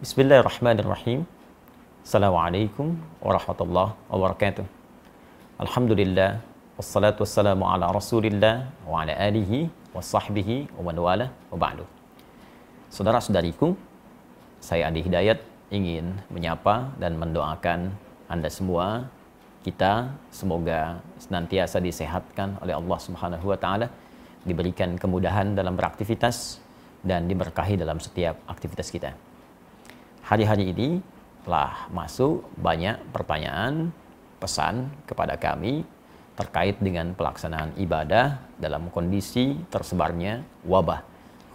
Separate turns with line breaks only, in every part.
Bismillahirrahmanirrahim. Assalamualaikum warahmatullahi wabarakatuh. Alhamdulillah wassalatu wassalamu ala Rasulillah wa ala alihi wa sahbihi wa man wala wa ba'du. Saudara-saudariku, saya Andi Hidayat ingin menyapa dan mendoakan Anda semua kita semoga senantiasa disehatkan oleh Allah Subhanahu wa taala, diberikan kemudahan dalam beraktivitas dan diberkahi dalam setiap aktivitas kita. Hari-hari ini telah masuk banyak pertanyaan, pesan kepada kami terkait dengan pelaksanaan ibadah dalam kondisi tersebarnya wabah,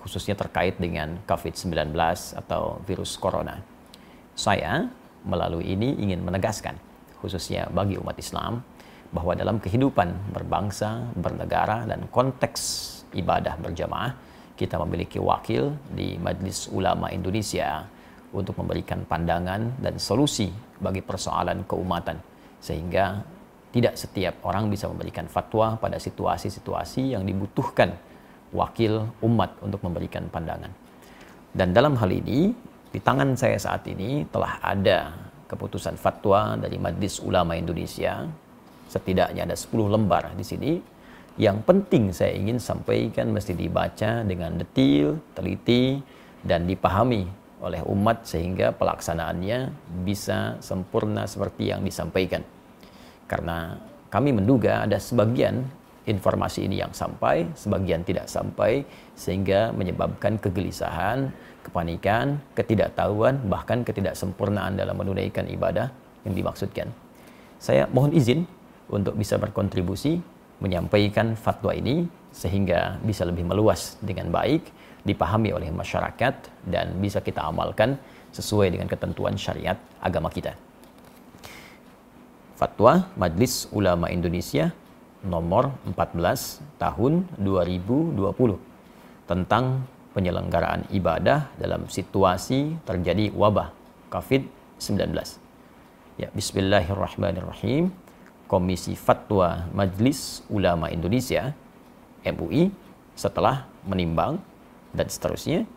khususnya terkait dengan COVID-19 atau virus corona. Saya melalui ini ingin menegaskan khususnya bagi umat Islam bahwa dalam kehidupan berbangsa, bernegara dan konteks ibadah berjamaah kita memiliki wakil di Majlis Ulama Indonesia untuk memberikan pandangan dan solusi bagi persoalan keumatan sehingga tidak setiap orang bisa memberikan fatwa pada situasi-situasi yang dibutuhkan wakil umat untuk memberikan pandangan. Dan dalam hal ini, di tangan saya saat ini telah ada keputusan fatwa dari Majlis Ulama Indonesia. Setidaknya ada 10 lembar di sini. Yang penting saya ingin sampaikan mesti dibaca dengan detil, teliti, dan dipahami oleh umat sehingga pelaksanaannya bisa sempurna seperti yang disampaikan. Karena kami menduga ada sebagian informasi ini yang sampai, sebagian tidak sampai, sehingga menyebabkan kegelisahan, kepanikan, ketidaktahuan, bahkan ketidaksempurnaan dalam menunaikan ibadah yang dimaksudkan. Saya mohon izin untuk bisa berkontribusi menyampaikan fatwa ini sehingga bisa lebih meluas dengan baik, dipahami oleh masyarakat dan bisa kita amalkan sesuai dengan ketentuan syariat agama kita. Fatwa Majlis Ulama Indonesia nomor 14 tahun 2020 tentang penyelenggaraan ibadah dalam situasi terjadi wabah COVID-19. Ya, bismillahirrahmanirrahim. Komisi Fatwa Majlis Ulama Indonesia MUI setelah menimbang dan seterusnya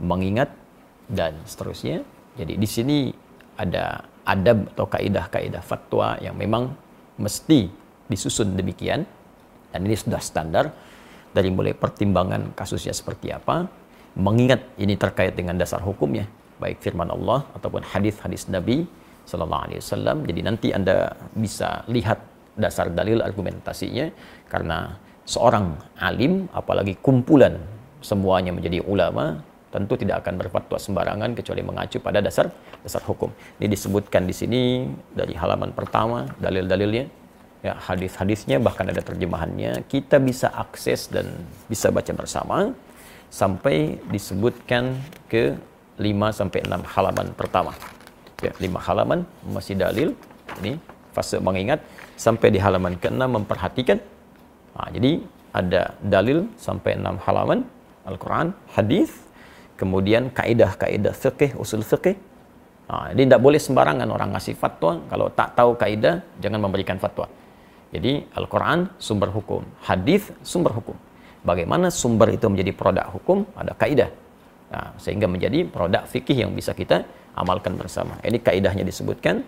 mengingat dan seterusnya. Jadi di sini ada adab atau kaidah-kaidah fatwa yang memang mesti disusun demikian. Dan ini sudah standar dari mulai pertimbangan kasusnya seperti apa mengingat ini terkait dengan dasar hukumnya baik firman Allah ataupun hadis-hadis Nabi sallallahu alaihi wasallam. Jadi nanti Anda bisa lihat dasar dalil argumentasinya. Karena seorang alim apalagi kumpulan semuanya menjadi ulama tentu tidak akan berfatwa sembarangan kecuali mengacu pada dasar dasar hukum. Ini disebutkan di sini dari halaman pertama dalil-dalilnya ya hadis-hadisnya bahkan ada terjemahannya kita bisa akses dan bisa baca bersama sampai disebutkan ke 5 sampai 6 halaman pertama. Ya, 5 halaman masih dalil ini fase mengingat sampai di halaman ke-6 memperhatikan. Nah, jadi ada dalil sampai 6 halaman Al-Qur'an, hadis, kemudian kaidah-kaidah fikih, usul. Nah, jadi tidak boleh sembarangan orang ngasih fatwa kalau tak tahu kaidah jangan memberikan fatwa. Jadi Al-Quran sumber hukum, hadis sumber hukum. Bagaimana sumber itu menjadi produk hukum? Ada kaidah. Nah, sehingga menjadi produk fikih yang bisa kita amalkan bersama. Ini kaidahnya disebutkan.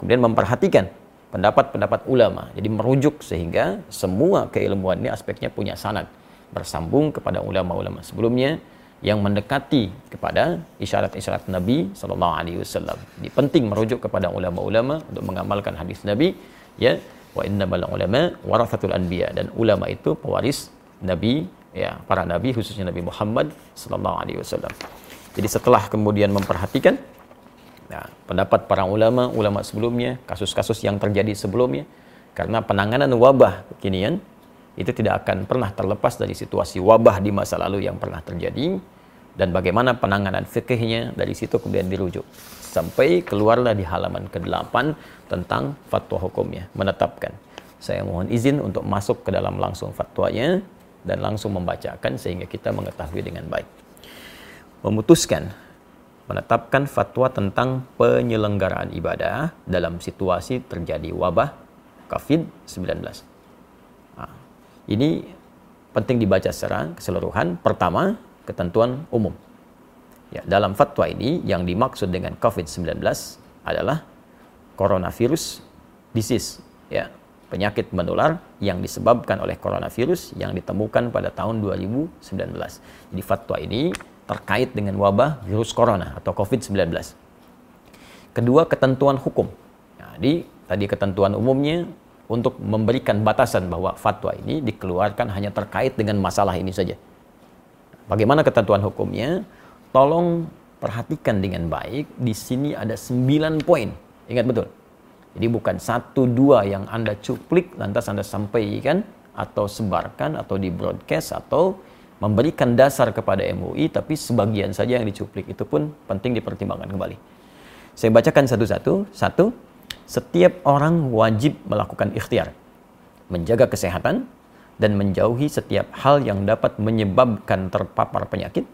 Kemudian memperhatikan pendapat-pendapat ulama. Jadi merujuk sehingga semua keilmuan ini aspeknya punya sanad. Bersambung kepada ulama-ulama sebelumnya yang mendekati kepada isyarat-isyarat Nabi Sallallahu Alaihi Wasallam. Penting merujuk kepada ulama-ulama untuk mengamalkan hadis Nabi. Ya, wa innamal ulama warathatul anbiya dan ulama itu pewaris nabi ya para nabi khususnya Nabi Muhammad sallallahu alaihi wasallam. Jadi setelah kemudian memperhatikan ya, pendapat para ulama ulama sebelumnya, kasus-kasus yang terjadi sebelumnya karena penanganan wabah kekinian itu tidak akan pernah terlepas dari situasi wabah di masa lalu yang pernah terjadi dan bagaimana penanganan fikihnya dari situ kemudian dirujuk. Sampai keluarlah di halaman ke-8 tentang fatwa hukumnya menetapkan. Saya mohon izin untuk masuk ke dalam langsung fatwanya dan langsung membacakan sehingga kita mengetahui dengan baik. Memutuskan menetapkan fatwa tentang penyelenggaraan ibadah dalam situasi terjadi wabah COVID-19 nah, ini penting dibaca secara keseluruhan pertama ketentuan umum Ya, dalam fatwa ini yang dimaksud dengan COVID-19 adalah coronavirus disease, ya, penyakit menular yang disebabkan oleh coronavirus yang ditemukan pada tahun 2019. Jadi fatwa ini terkait dengan wabah virus corona atau COVID-19. Kedua, ketentuan hukum. Jadi, tadi ketentuan umumnya untuk memberikan batasan bahwa fatwa ini dikeluarkan hanya terkait dengan masalah ini saja. Bagaimana ketentuan hukumnya? Tolong perhatikan dengan baik. Di sini ada 9 poin. Ingat betul. Jadi bukan satu dua yang Anda cuplik lantas Anda sampaikan atau sebarkan atau di broadcast atau memberikan dasar kepada MUI tapi sebagian saja yang dicuplik itu pun penting dipertimbangkan kembali. Saya bacakan satu-satu. Satu, setiap orang wajib melakukan ikhtiar, menjaga kesehatan, dan menjauhi setiap hal yang dapat menyebabkan terpapar penyakit,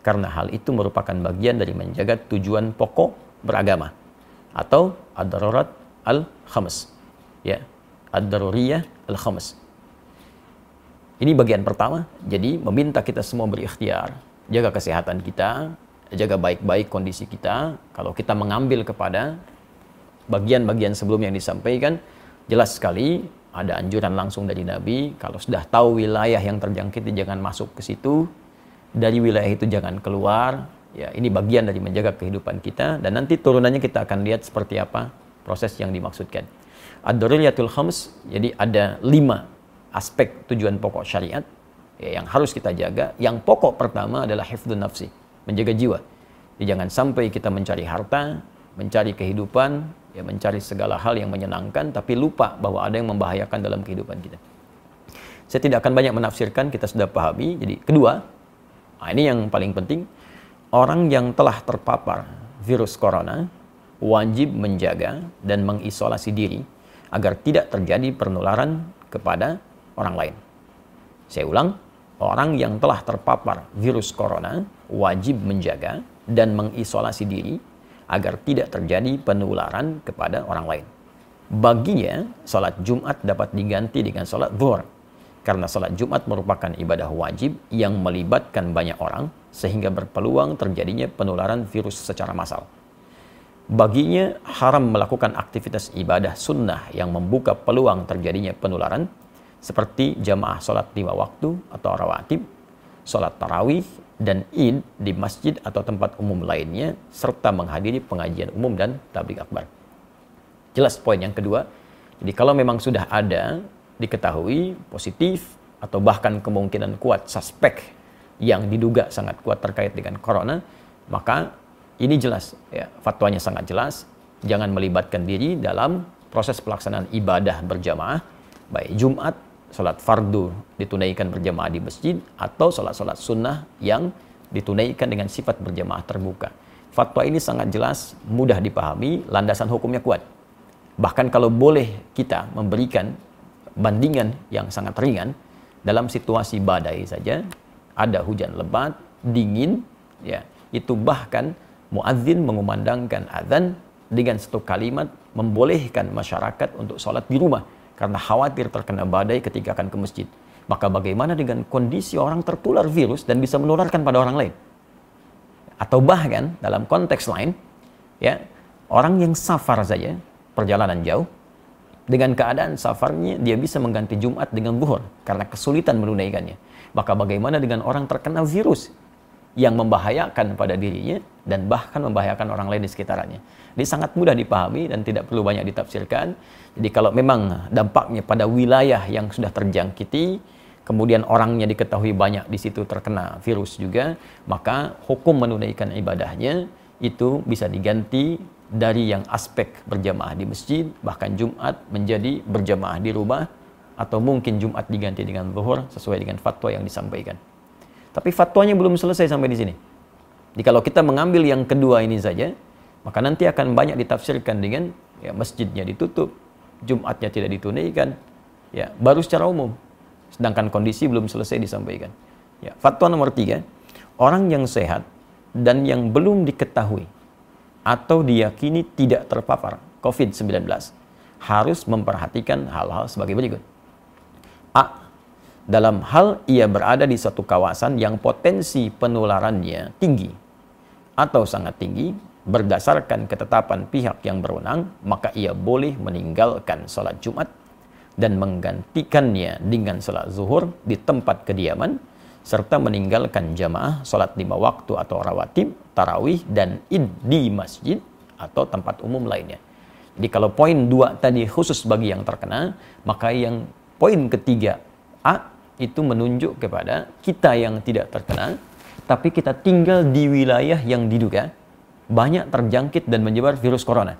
karena hal itu merupakan bagian dari menjaga tujuan pokok beragama atau ad-darurat al-khams. Ya, ad-daruriyah al-khams. Ini bagian pertama. Jadi meminta kita semua berikhtiar, jaga kesehatan kita, jaga baik-baik kondisi kita. Kalau kita mengambil kepada bagian-bagian sebelum yang disampaikan, jelas sekali ada anjuran langsung dari Nabi, kalau sudah tahu wilayah yang terjangkit jangan masuk ke situ, dari wilayah itu jangan keluar. Ya, ini bagian dari menjaga kehidupan kita dan nanti turunannya kita akan lihat seperti apa proses yang dimaksudkan. Ad-daruriyatul khams, jadi ada lima aspek tujuan pokok syariat ya, yang harus kita jaga. Yang pokok pertama adalah hifdun nafsi, menjaga jiwa. Jadi jangan sampai kita mencari harta, mencari kehidupan, ya mencari segala hal yang menyenangkan, tapi lupa bahwa ada yang membahayakan dalam kehidupan kita. Saya tidak akan banyak menafsirkan, kita sudah pahami. Jadi kedua, nah ini yang paling penting, orang yang telah terpapar virus corona wajib menjaga dan mengisolasi diri agar tidak terjadi penularan kepada orang lain. Saya ulang, orang yang telah terpapar virus corona wajib menjaga dan mengisolasi diri agar tidak terjadi penularan kepada orang lain. Baginya, salat Jumat dapat diganti dengan salat zuhur karena salat Jumat merupakan ibadah wajib yang melibatkan banyak orang sehingga berpeluang terjadinya penularan virus secara massal baginya haram melakukan aktivitas ibadah sunnah yang membuka peluang terjadinya penularan seperti jamaah sholat lima waktu atau rawatib, sholat tarawih, dan id di masjid atau tempat umum lainnya, serta menghadiri pengajian umum dan tablik akbar. Jelas poin yang kedua, jadi kalau memang sudah ada, diketahui positif, atau bahkan kemungkinan kuat suspek yang diduga sangat kuat terkait dengan corona, maka ini jelas, ya, fatwanya sangat jelas. Jangan melibatkan diri dalam proses pelaksanaan ibadah berjamaah, baik Jumat, sholat fardu ditunaikan berjamaah di masjid, atau sholat-sholat sunnah yang ditunaikan dengan sifat berjamaah terbuka. Fatwa ini sangat jelas, mudah dipahami, landasan hukumnya kuat. Bahkan kalau boleh kita memberikan bandingan yang sangat ringan, dalam situasi badai saja, ada hujan lebat, dingin, ya itu bahkan muadzin mengumandangkan azan dengan satu kalimat membolehkan masyarakat untuk sholat di rumah karena khawatir terkena badai ketika akan ke masjid. Maka bagaimana dengan kondisi orang tertular virus dan bisa menularkan pada orang lain? Atau bahkan dalam konteks lain, ya orang yang safar saja perjalanan jauh dengan keadaan safarnya dia bisa mengganti Jumat dengan zuhur karena kesulitan menunaikannya. Maka bagaimana dengan orang terkena virus yang membahayakan pada dirinya dan bahkan membahayakan orang lain di sekitarnya. Ini sangat mudah dipahami dan tidak perlu banyak ditafsirkan. Jadi kalau memang dampaknya pada wilayah yang sudah terjangkiti, kemudian orangnya diketahui banyak di situ terkena virus juga, maka hukum menunaikan ibadahnya itu bisa diganti dari yang aspek berjamaah di masjid, bahkan Jumat menjadi berjamaah di rumah, atau mungkin Jumat diganti dengan zuhur sesuai dengan fatwa yang disampaikan. Tapi fatwanya belum selesai sampai di sini. Jadi kalau kita mengambil yang kedua ini saja, maka nanti akan banyak ditafsirkan dengan ya, masjidnya ditutup, Jumatnya tidak ditunaikan, ya baru secara umum. Sedangkan kondisi belum selesai disampaikan. Ya, fatwa nomor tiga, orang yang sehat dan yang belum diketahui atau diyakini tidak terpapar COVID-19 harus memperhatikan hal-hal sebagai berikut. A dalam hal ia berada di suatu kawasan yang potensi penularannya tinggi atau sangat tinggi berdasarkan ketetapan pihak yang berwenang, maka ia boleh meninggalkan sholat Jumat dan menggantikannya dengan sholat zuhur di tempat kediaman serta meninggalkan jamaah sholat lima waktu atau rawatib, tarawih, dan id di masjid atau tempat umum lainnya. Jadi kalau poin dua tadi khusus bagi yang terkena, maka yang poin ketiga A itu menunjuk kepada kita yang tidak terkena, tapi kita tinggal di wilayah yang diduga banyak terjangkit dan menyebar virus corona.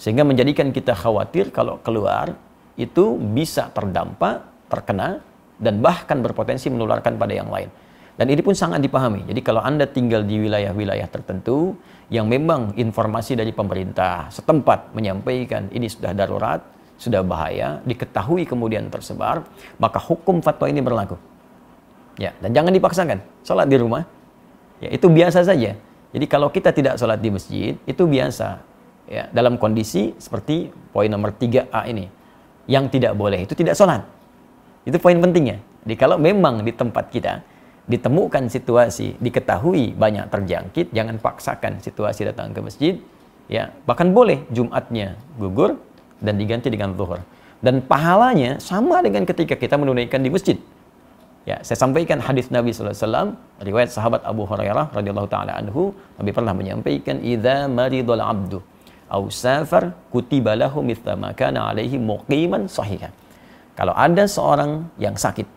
Sehingga menjadikan kita khawatir kalau keluar itu bisa terdampak, terkena, dan bahkan berpotensi menularkan pada yang lain. Dan ini pun sangat dipahami. Jadi kalau Anda tinggal di wilayah-wilayah tertentu yang memang informasi dari pemerintah setempat menyampaikan ini sudah darurat, sudah bahaya, diketahui kemudian tersebar, maka hukum fatwa ini berlaku. Ya, dan jangan dipaksakan. Sholat di rumah, ya itu biasa saja. Jadi kalau kita tidak sholat di masjid, itu biasa. Ya, dalam kondisi seperti poin nomor 3A ini. Yang tidak boleh itu tidak sholat. Itu poin pentingnya. Jadi kalau memang di tempat kita ditemukan situasi, diketahui banyak terjangkit, jangan paksakan situasi datang ke masjid. Ya, bahkan boleh Jumatnya gugur dan diganti dengan zuhur. Dan pahalanya sama dengan ketika kita menunaikan di masjid. Ya, saya sampaikan hadis Nabi wasallam, riwayat sahabat Abu Hurairah radhiyallahu taala anhu, Nabi pernah menyampaikan idza maridul abdu au safar kutiba lahu mithla ma kana alaihi muqiman sahihan. Kalau ada seorang yang sakit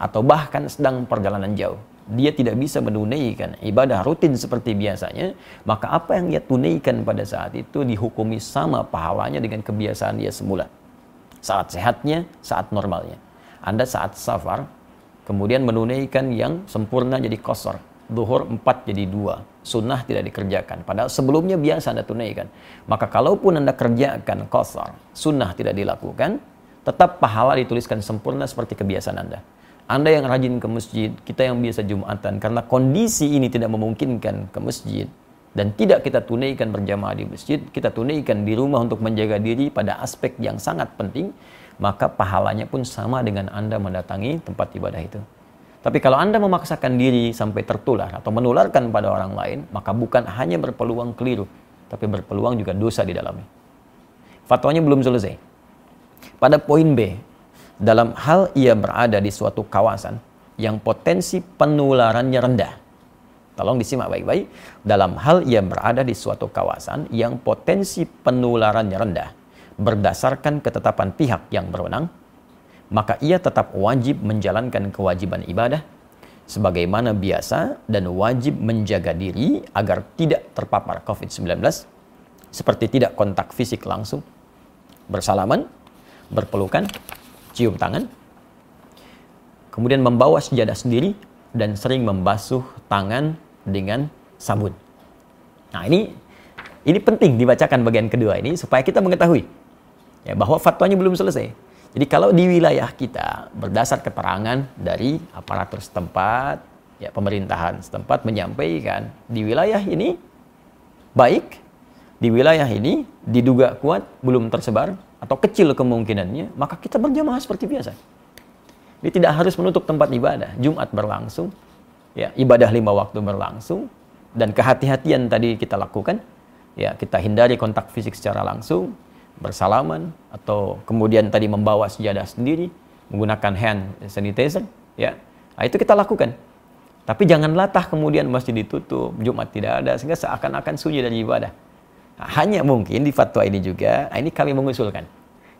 atau bahkan sedang perjalanan jauh, dia tidak bisa menunaikan ibadah rutin seperti biasanya, maka apa yang dia tunaikan pada saat itu dihukumi sama pahalanya dengan kebiasaan dia semula. Saat sehatnya, saat normalnya. Anda saat safar, kemudian menunaikan yang sempurna jadi kosor. Duhur empat jadi dua. Sunnah tidak dikerjakan. Padahal sebelumnya biasa Anda tunaikan. Maka kalaupun Anda kerjakan kosor, sunnah tidak dilakukan, tetap pahala dituliskan sempurna seperti kebiasaan Anda. Anda yang rajin ke masjid, kita yang biasa Jumatan, karena kondisi ini tidak memungkinkan ke masjid, dan tidak kita tunaikan berjamaah di masjid, kita tunaikan di rumah untuk menjaga diri pada aspek yang sangat penting, maka pahalanya pun sama dengan Anda mendatangi tempat ibadah itu. Tapi kalau Anda memaksakan diri sampai tertular atau menularkan pada orang lain, maka bukan hanya berpeluang keliru, tapi berpeluang juga dosa di dalamnya. Fatwanya belum selesai. Pada poin B, dalam hal ia berada di suatu kawasan yang potensi penularannya rendah. Tolong disimak baik-baik. Dalam hal ia berada di suatu kawasan yang potensi penularannya rendah berdasarkan ketetapan pihak yang berwenang, maka ia tetap wajib menjalankan kewajiban ibadah sebagaimana biasa dan wajib menjaga diri agar tidak terpapar COVID-19 seperti tidak kontak fisik langsung, bersalaman, berpelukan, cium tangan, kemudian membawa sejadah sendiri dan sering membasuh tangan dengan sabun. Nah ini ini penting dibacakan bagian kedua ini supaya kita mengetahui ya, bahwa fatwanya belum selesai. Jadi kalau di wilayah kita berdasar keterangan dari aparatur setempat, ya pemerintahan setempat menyampaikan di wilayah ini baik, di wilayah ini diduga kuat belum tersebar, atau kecil kemungkinannya, maka kita berjamaah seperti biasa. Dia tidak harus menutup tempat ibadah. Jumat berlangsung, ya ibadah lima waktu berlangsung, dan kehati-hatian tadi kita lakukan. Ya kita hindari kontak fisik secara langsung, bersalaman, atau kemudian tadi membawa sejadah sendiri, menggunakan hand sanitizer. Ya, nah, itu kita lakukan. Tapi jangan latah kemudian masjid ditutup, Jumat tidak ada, sehingga seakan-akan sunyi dari ibadah. Hanya mungkin di fatwa ini juga, nah ini kami mengusulkan.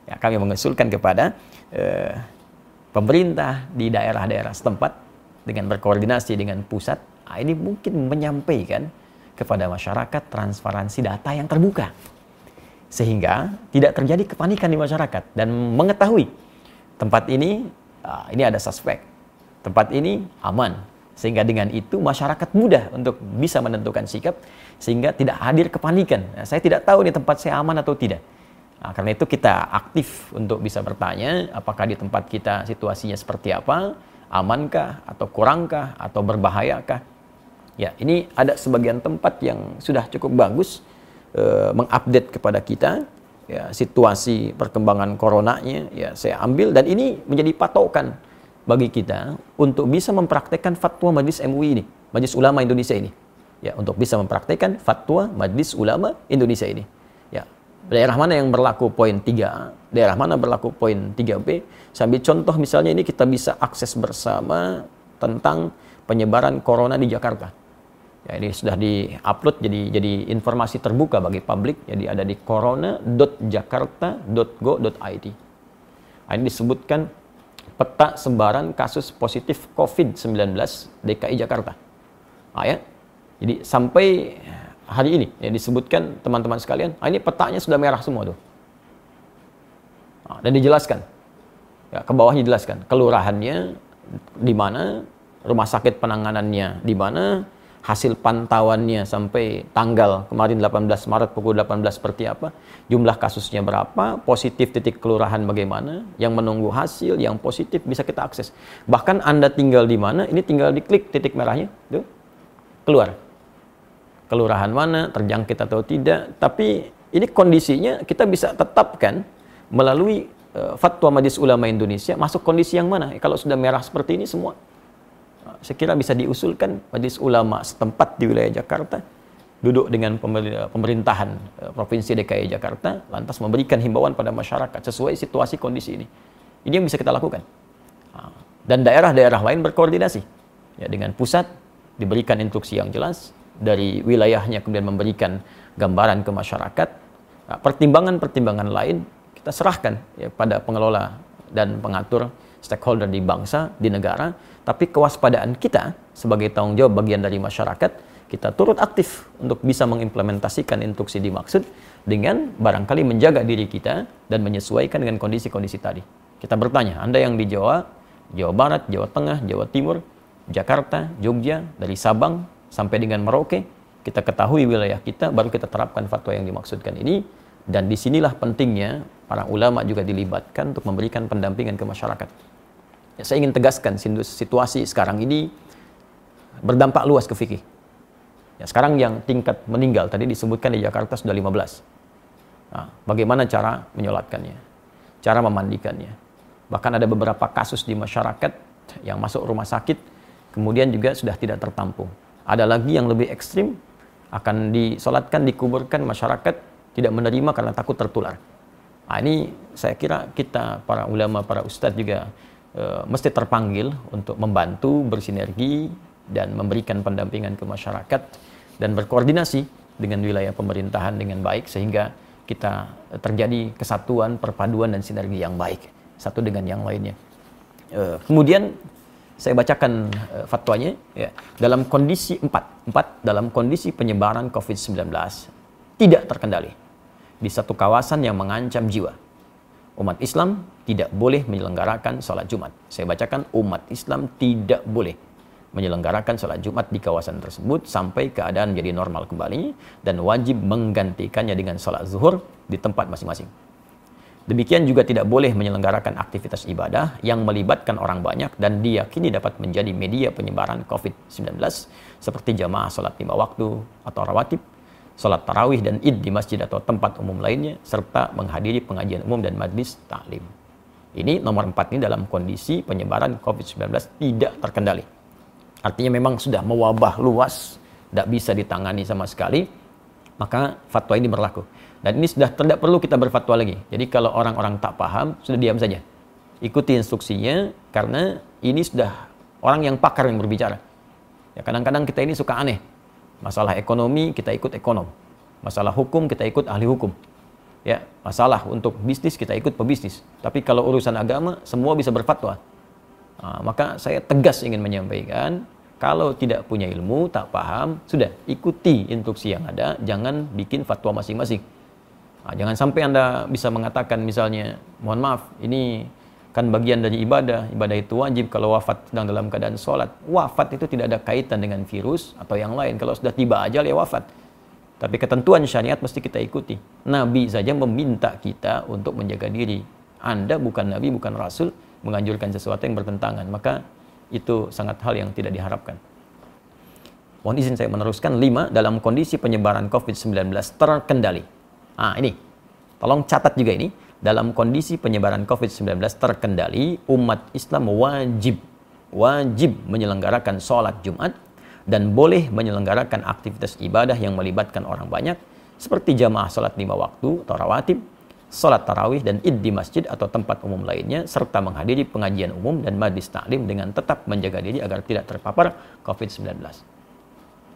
Ya, kami mengusulkan kepada eh, pemerintah di daerah-daerah setempat dengan berkoordinasi dengan pusat, nah ini mungkin menyampaikan kepada masyarakat transparansi data yang terbuka. Sehingga tidak terjadi kepanikan di masyarakat dan mengetahui tempat ini, ah, ini ada suspek, tempat ini aman, sehingga dengan itu masyarakat mudah untuk bisa menentukan sikap sehingga tidak hadir kepanikan. Nah, saya tidak tahu nih tempat saya aman atau tidak. Nah, karena itu kita aktif untuk bisa bertanya apakah di tempat kita situasinya seperti apa, amankah atau kurangkah atau berbahayakah. Ya, ini ada sebagian tempat yang sudah cukup bagus e, mengupdate kepada kita ya, situasi perkembangan coronanya ya saya ambil dan ini menjadi patokan bagi kita untuk bisa mempraktekkan fatwa Majelis MUI ini, Majelis Ulama Indonesia ini. Ya untuk bisa mempraktekkan fatwa Majelis Ulama Indonesia ini. Ya, daerah mana yang berlaku poin 3A, daerah mana berlaku poin 3B. Sambil contoh misalnya ini kita bisa akses bersama tentang penyebaran corona di Jakarta. Ya, ini sudah di-upload jadi jadi informasi terbuka bagi publik. Jadi ada di corona.jakarta.go.id. Nah, ini disebutkan peta sebaran kasus positif COVID-19 DKI Jakarta. Nah, ya. Jadi sampai hari ini ya disebutkan teman-teman sekalian, ah, ini petanya sudah merah semua tuh. Nah, dan dijelaskan. Ya, ke bawahnya dijelaskan kelurahannya di mana, rumah sakit penanganannya di mana, hasil pantauannya sampai tanggal kemarin 18 Maret pukul 18 seperti apa, jumlah kasusnya berapa, positif titik kelurahan bagaimana, yang menunggu hasil, yang positif bisa kita akses. Bahkan Anda tinggal di mana, ini tinggal diklik titik merahnya, tuh, keluar. Kelurahan mana, terjangkit atau tidak, tapi ini kondisinya kita bisa tetapkan melalui uh, fatwa Majelis Ulama Indonesia masuk kondisi yang mana. Kalau sudah merah seperti ini semua saya kira bisa diusulkan majelis ulama setempat di wilayah Jakarta duduk dengan pemerintahan eh, Provinsi DKI Jakarta lantas memberikan himbauan pada masyarakat sesuai situasi kondisi ini. Ini yang bisa kita lakukan. Ah, dan daerah-daerah lain berkoordinasi ya dengan pusat diberikan instruksi yang jelas dari wilayahnya kemudian memberikan gambaran ke masyarakat. Nah, pertimbangan-pertimbangan lain kita serahkan ya, pada pengelola dan pengatur stakeholder di bangsa, di negara tapi kewaspadaan kita sebagai tanggung jawab bagian dari masyarakat, kita turut aktif untuk bisa mengimplementasikan instruksi dimaksud dengan barangkali menjaga diri kita dan menyesuaikan dengan kondisi-kondisi tadi. Kita bertanya, Anda yang di Jawa, Jawa Barat, Jawa Tengah, Jawa Timur, Jakarta, Jogja, dari Sabang sampai dengan Merauke, kita ketahui wilayah kita, baru kita terapkan fatwa yang dimaksudkan ini, dan di sinilah pentingnya para ulama juga dilibatkan untuk memberikan pendampingan ke masyarakat. Ya, saya ingin tegaskan situasi sekarang ini berdampak luas ke fikih. Ya, sekarang yang tingkat meninggal tadi disebutkan di Jakarta sudah 15. Nah, bagaimana cara menyolatkannya? Cara memandikannya? Bahkan ada beberapa kasus di masyarakat yang masuk rumah sakit kemudian juga sudah tidak tertampung. Ada lagi yang lebih ekstrim akan disolatkan, dikuburkan masyarakat tidak menerima karena takut tertular. Nah, ini saya kira kita para ulama, para ustadz juga e, mesti terpanggil untuk membantu bersinergi dan memberikan pendampingan ke masyarakat dan berkoordinasi dengan wilayah pemerintahan dengan baik sehingga kita terjadi kesatuan, perpaduan dan sinergi yang baik satu dengan yang lainnya. E, kemudian saya bacakan e, fatwanya ya. Dalam kondisi empat, empat dalam kondisi penyebaran COVID-19 tidak terkendali di satu kawasan yang mengancam jiwa umat Islam tidak boleh menyelenggarakan sholat Jumat. Saya bacakan, umat Islam tidak boleh menyelenggarakan sholat Jumat di kawasan tersebut sampai keadaan jadi normal kembali dan wajib menggantikannya dengan sholat zuhur di tempat masing-masing. Demikian juga tidak boleh menyelenggarakan aktivitas ibadah yang melibatkan orang banyak dan diyakini dapat menjadi media penyebaran COVID-19 seperti jamaah sholat lima waktu atau rawatib, sholat tarawih dan id di masjid atau tempat umum lainnya, serta menghadiri pengajian umum dan majlis taklim. Ini nomor empat ini dalam kondisi penyebaran COVID-19 tidak terkendali. Artinya memang sudah mewabah luas, tidak bisa ditangani sama sekali, maka fatwa ini berlaku. Dan ini sudah tidak perlu kita berfatwa lagi. Jadi kalau orang-orang tak paham, sudah diam saja. Ikuti instruksinya, karena ini sudah orang yang pakar yang berbicara. Ya kadang-kadang kita ini suka aneh Masalah ekonomi kita ikut ekonom. Masalah hukum kita ikut ahli hukum. Ya, masalah untuk bisnis kita ikut pebisnis. Tapi kalau urusan agama semua bisa berfatwa. Nah, maka saya tegas ingin menyampaikan kalau tidak punya ilmu, tak paham, sudah ikuti instruksi yang ada, jangan bikin fatwa masing-masing. Nah, jangan sampai Anda bisa mengatakan misalnya, mohon maaf, ini kan bagian dari ibadah. Ibadah itu wajib kalau wafat sedang dalam keadaan sholat. Wafat itu tidak ada kaitan dengan virus atau yang lain. Kalau sudah tiba ajal ya wafat. Tapi ketentuan syariat mesti kita ikuti. Nabi saja meminta kita untuk menjaga diri. Anda bukan Nabi, bukan Rasul, menganjurkan sesuatu yang bertentangan. Maka itu sangat hal yang tidak diharapkan. Mohon izin saya meneruskan. Lima, dalam kondisi penyebaran COVID-19 terkendali. Ah, ini. Tolong catat juga ini dalam kondisi penyebaran COVID-19 terkendali, umat Islam wajib wajib menyelenggarakan sholat Jumat dan boleh menyelenggarakan aktivitas ibadah yang melibatkan orang banyak seperti jamaah salat lima waktu atau rawatib, salat tarawih dan id di masjid atau tempat umum lainnya serta menghadiri pengajian umum dan majlis taklim dengan tetap menjaga diri agar tidak terpapar COVID-19.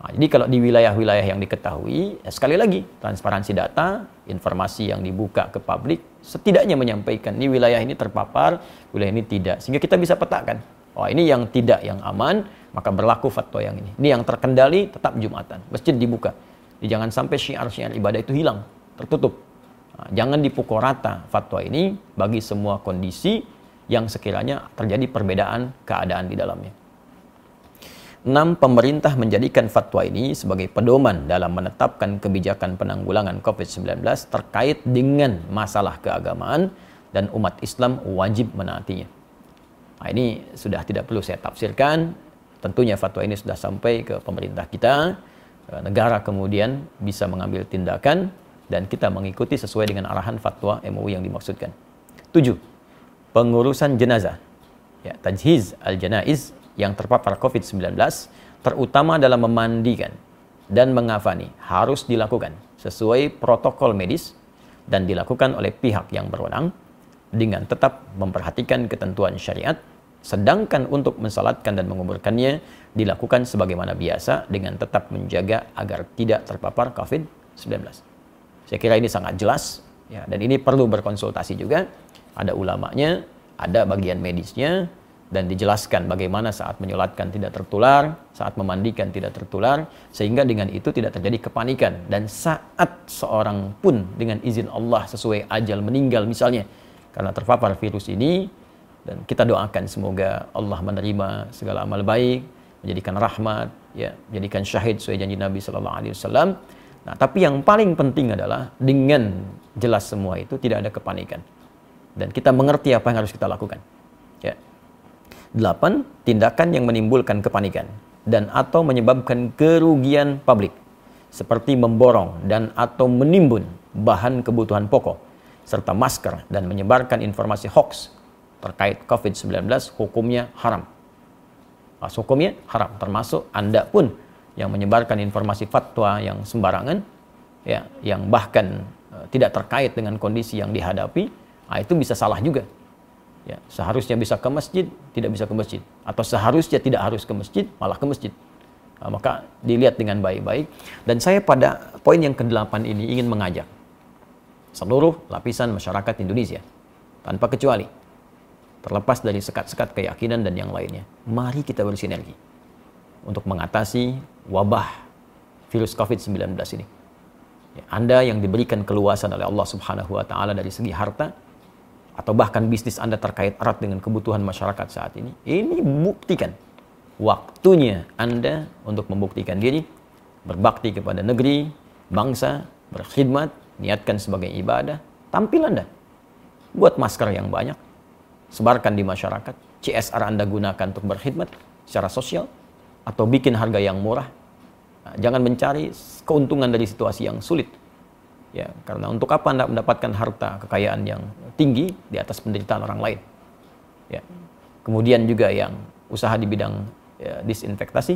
Nah, jadi kalau di wilayah-wilayah yang diketahui, ya sekali lagi transparansi data, informasi yang dibuka ke publik, setidaknya menyampaikan ini wilayah ini terpapar, wilayah ini tidak, sehingga kita bisa petakan. Oh ini yang tidak yang aman, maka berlaku fatwa yang ini. Ini yang terkendali tetap jumatan, masjid dibuka. Jadi jangan sampai syiar-syiar ibadah itu hilang, tertutup. Nah, jangan dipukul rata fatwa ini bagi semua kondisi yang sekiranya terjadi perbedaan keadaan di dalamnya. 6. Pemerintah menjadikan fatwa ini sebagai pedoman dalam menetapkan kebijakan penanggulangan COVID-19 terkait dengan masalah keagamaan dan umat Islam wajib menaatinya. Nah, ini sudah tidak perlu saya tafsirkan. Tentunya fatwa ini sudah sampai ke pemerintah kita. Negara kemudian bisa mengambil tindakan dan kita mengikuti sesuai dengan arahan fatwa MUI yang dimaksudkan. 7. Pengurusan jenazah. Ya, tajhiz al-janaiz yang terpapar COVID-19, terutama dalam memandikan dan mengafani, harus dilakukan sesuai protokol medis dan dilakukan oleh pihak yang berwenang dengan tetap memperhatikan ketentuan syariat, sedangkan untuk mensalatkan dan menguburkannya dilakukan sebagaimana biasa dengan tetap menjaga agar tidak terpapar COVID-19. Saya kira ini sangat jelas ya dan ini perlu berkonsultasi juga ada ulamanya, ada bagian medisnya, dan dijelaskan bagaimana saat menyolatkan tidak tertular, saat memandikan tidak tertular, sehingga dengan itu tidak terjadi kepanikan. Dan saat seorang pun dengan izin Allah sesuai ajal meninggal misalnya, karena terpapar virus ini, dan kita doakan semoga Allah menerima segala amal baik, menjadikan rahmat, ya, menjadikan syahid sesuai janji Nabi Sallallahu Alaihi Wasallam. Nah, tapi yang paling penting adalah dengan jelas semua itu tidak ada kepanikan dan kita mengerti apa yang harus kita lakukan. Ya. 8. Tindakan yang menimbulkan kepanikan dan atau menyebabkan kerugian publik seperti memborong dan atau menimbun bahan kebutuhan pokok serta masker dan menyebarkan informasi hoax terkait COVID-19 hukumnya haram. Pas hukumnya haram termasuk Anda pun yang menyebarkan informasi fatwa yang sembarangan ya yang bahkan uh, tidak terkait dengan kondisi yang dihadapi, nah, itu bisa salah juga. Ya seharusnya bisa ke masjid tidak bisa ke masjid. Atau seharusnya tidak harus ke masjid malah ke masjid. Nah, maka dilihat dengan baik-baik. Dan saya pada poin yang ke-8 ini ingin mengajak seluruh lapisan masyarakat Indonesia tanpa kecuali terlepas dari sekat-sekat keyakinan dan yang lainnya mari kita bersinergi untuk mengatasi wabah virus COVID-19 ini ya, Anda yang diberikan keluasan oleh Allah Subhanahu wa taala dari segi harta atau bahkan bisnis Anda terkait erat dengan kebutuhan masyarakat saat ini, ini buktikan waktunya Anda untuk membuktikan diri, berbakti kepada negeri, bangsa, berkhidmat, niatkan sebagai ibadah, tampil Anda. Buat masker yang banyak, sebarkan di masyarakat, CSR Anda gunakan untuk berkhidmat secara sosial, atau bikin harga yang murah. Nah, jangan mencari keuntungan dari situasi yang sulit Ya, karena untuk apa Anda mendapatkan harta kekayaan yang tinggi di atas penderitaan orang lain? Ya. Kemudian juga yang usaha di bidang ya, disinfektasi,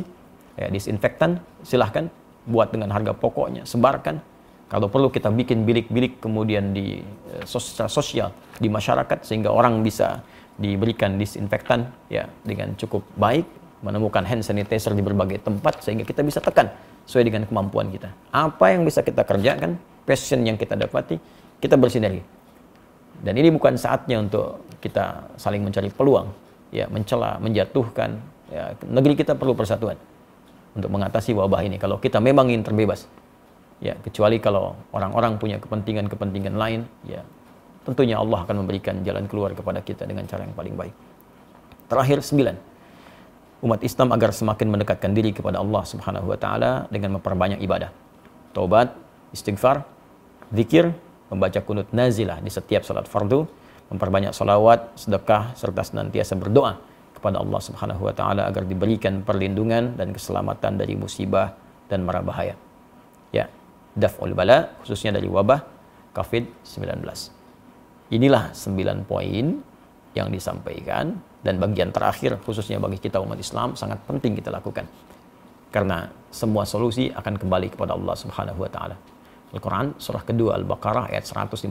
ya, disinfektan, silahkan buat dengan harga pokoknya, sebarkan. Kalau perlu kita bikin bilik-bilik kemudian di eh, sosial, sosial di masyarakat sehingga orang bisa diberikan disinfektan ya dengan cukup baik, menemukan hand sanitizer di berbagai tempat sehingga kita bisa tekan sesuai dengan kemampuan kita. Apa yang bisa kita kerjakan passion yang kita dapati, kita bersinergi. Dan ini bukan saatnya untuk kita saling mencari peluang, ya mencela, menjatuhkan. Ya, negeri kita perlu persatuan untuk mengatasi wabah ini. Kalau kita memang ingin terbebas, ya kecuali kalau orang-orang punya kepentingan-kepentingan lain, ya tentunya Allah akan memberikan jalan keluar kepada kita dengan cara yang paling baik. Terakhir sembilan, umat Islam agar semakin mendekatkan diri kepada Allah Subhanahu wa taala dengan memperbanyak ibadah, taubat, istighfar, zikir, membaca kunut nazilah di setiap salat fardu, memperbanyak salawat, sedekah, serta senantiasa berdoa kepada Allah Subhanahu wa taala agar diberikan perlindungan dan keselamatan dari musibah dan mara bahaya. Ya, daf'ul bala khususnya dari wabah COVID-19. Inilah sembilan poin yang disampaikan dan bagian terakhir khususnya bagi kita umat Islam sangat penting kita lakukan Karena semua solusi akan kembali kepada Allah Subhanahu wa taala. Al-Quran surah kedua Al-Baqarah ayat 156.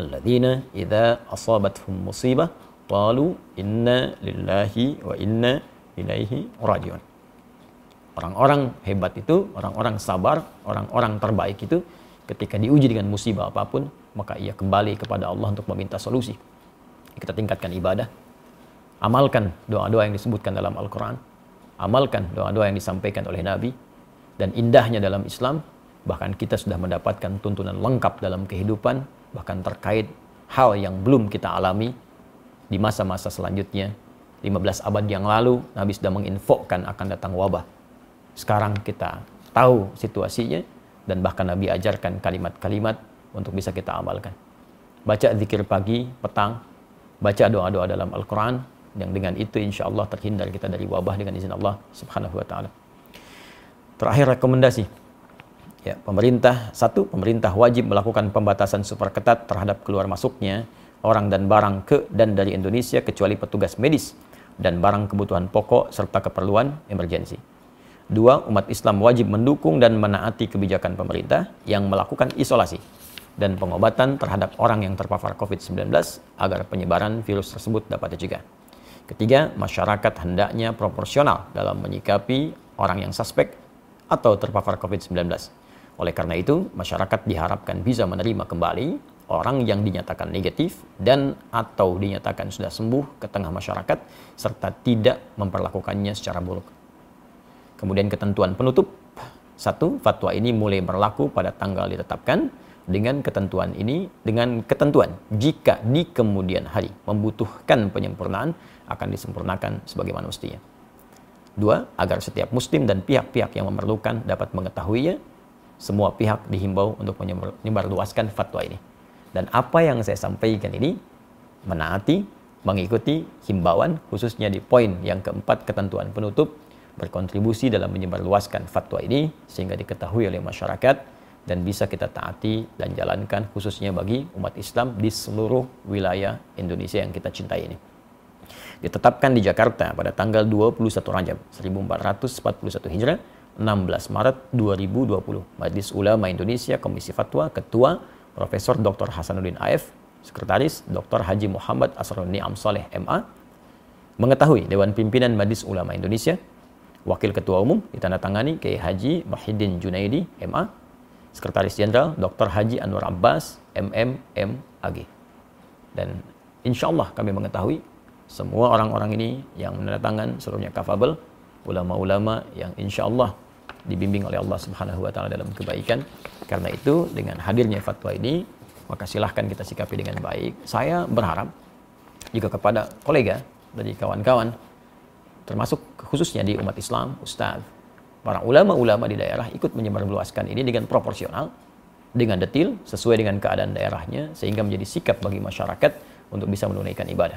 Alladzina idza asabatuhum musibah qalu inna lillahi wa inna ilaihi rajiun. Orang-orang hebat itu, orang-orang sabar, orang-orang terbaik itu ketika diuji dengan musibah apa pun, maka ia kembali kepada Allah untuk meminta solusi. Kita tingkatkan ibadah, amalkan doa-doa yang disebutkan dalam Al-Quran, amalkan doa-doa yang disampaikan oleh Nabi, dan indahnya dalam Islam, bahkan kita sudah mendapatkan tuntunan lengkap dalam kehidupan, bahkan terkait hal yang belum kita alami di masa-masa selanjutnya. 15 abad yang lalu, Nabi sudah menginfokan akan datang wabah. Sekarang kita tahu situasinya, dan bahkan Nabi ajarkan kalimat-kalimat untuk bisa kita amalkan. Baca zikir pagi, petang, baca doa-doa dalam Al-Quran, yang dengan itu insya Allah terhindar kita dari wabah dengan izin Allah subhanahu wa ta'ala. Terakhir rekomendasi, ya pemerintah satu pemerintah wajib melakukan pembatasan super ketat terhadap keluar masuknya orang dan barang ke dan dari Indonesia kecuali petugas medis dan barang kebutuhan pokok serta keperluan emergensi. Dua, umat Islam wajib mendukung dan menaati kebijakan pemerintah yang melakukan isolasi dan pengobatan terhadap orang yang terpapar COVID-19 agar penyebaran virus tersebut dapat dicegah. Ketiga, masyarakat hendaknya proporsional dalam menyikapi orang yang suspek atau terpapar COVID-19. Oleh karena itu, masyarakat diharapkan bisa menerima kembali orang yang dinyatakan negatif dan atau dinyatakan sudah sembuh ke tengah masyarakat serta tidak memperlakukannya secara buruk. Kemudian ketentuan penutup. Satu, fatwa ini mulai berlaku pada tanggal ditetapkan dengan ketentuan ini dengan ketentuan jika di kemudian hari membutuhkan penyempurnaan akan disempurnakan sebagaimana mestinya. Dua, agar setiap muslim dan pihak-pihak yang memerlukan dapat mengetahuinya, semua pihak dihimbau untuk menyebarluaskan fatwa ini. Dan apa yang saya sampaikan ini menaati, mengikuti himbauan khususnya di poin yang keempat ketentuan penutup berkontribusi dalam menyebarluaskan fatwa ini sehingga diketahui oleh masyarakat dan bisa kita taati dan jalankan khususnya bagi umat Islam di seluruh wilayah Indonesia yang kita cintai ini. Ditetapkan di Jakarta pada tanggal 21 Rajab 1441 Hijrah 16 Maret 2020. Majelis Ulama Indonesia Komisi Fatwa Ketua Profesor Dr. Hasanuddin AF Sekretaris Dr. Haji Muhammad Asrul Ni'am Saleh MA mengetahui Dewan Pimpinan Majelis Ulama Indonesia Wakil Ketua Umum ditandatangani Kiai Haji Muhyiddin Junaidi MA, Sekretaris Jenderal Dr. Haji Anwar Abbas MM MAG. Dan insya Allah kami mengetahui semua orang-orang ini yang menandatangan seluruhnya kafabel, ulama-ulama yang insya Allah dibimbing oleh Allah Subhanahu wa taala dalam kebaikan. Karena itu dengan hadirnya fatwa ini maka silahkan kita sikapi dengan baik. Saya berharap juga kepada kolega dari kawan-kawan termasuk khususnya di umat Islam, Ustaz, para ulama-ulama di daerah ikut menyebarluaskan ini dengan proporsional, dengan detil, sesuai dengan keadaan daerahnya, sehingga menjadi sikap bagi masyarakat untuk bisa menunaikan ibadah.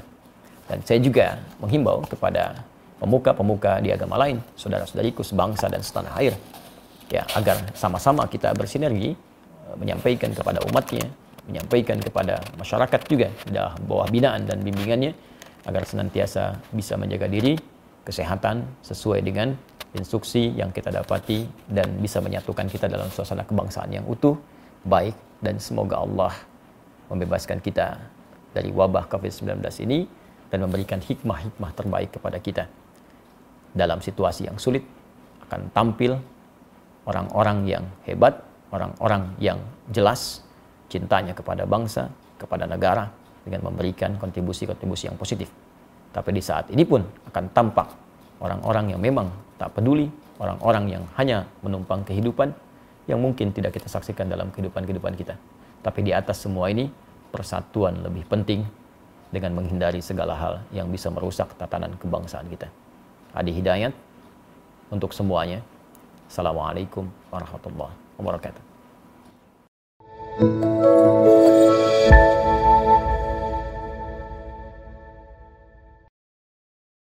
Dan saya juga menghimbau kepada pemuka-pemuka di agama lain, saudara-saudariku sebangsa dan setanah air, ya agar sama-sama kita bersinergi eh, menyampaikan kepada umatnya, menyampaikan kepada masyarakat juga dalam bawah binaan dan bimbingannya agar senantiasa bisa menjaga diri kesehatan sesuai dengan instruksi yang kita dapati dan bisa menyatukan kita dalam suasana kebangsaan yang utuh, baik dan semoga Allah membebaskan kita dari wabah COVID-19 ini dan memberikan hikmah-hikmah terbaik kepada kita. Dalam situasi yang sulit akan tampil orang-orang yang hebat, orang-orang yang jelas cintanya kepada bangsa, kepada negara dengan memberikan kontribusi-kontribusi yang positif. Tapi di saat ini pun akan tampak orang-orang yang memang tak peduli, orang-orang yang hanya menumpang kehidupan yang mungkin tidak kita saksikan dalam kehidupan-kehidupan kita. Tapi di atas semua ini, persatuan lebih penting dengan menghindari segala hal yang bisa merusak tatanan kebangsaan kita. Adi Hidayat untuk semuanya. Assalamualaikum warahmatullahi wabarakatuh.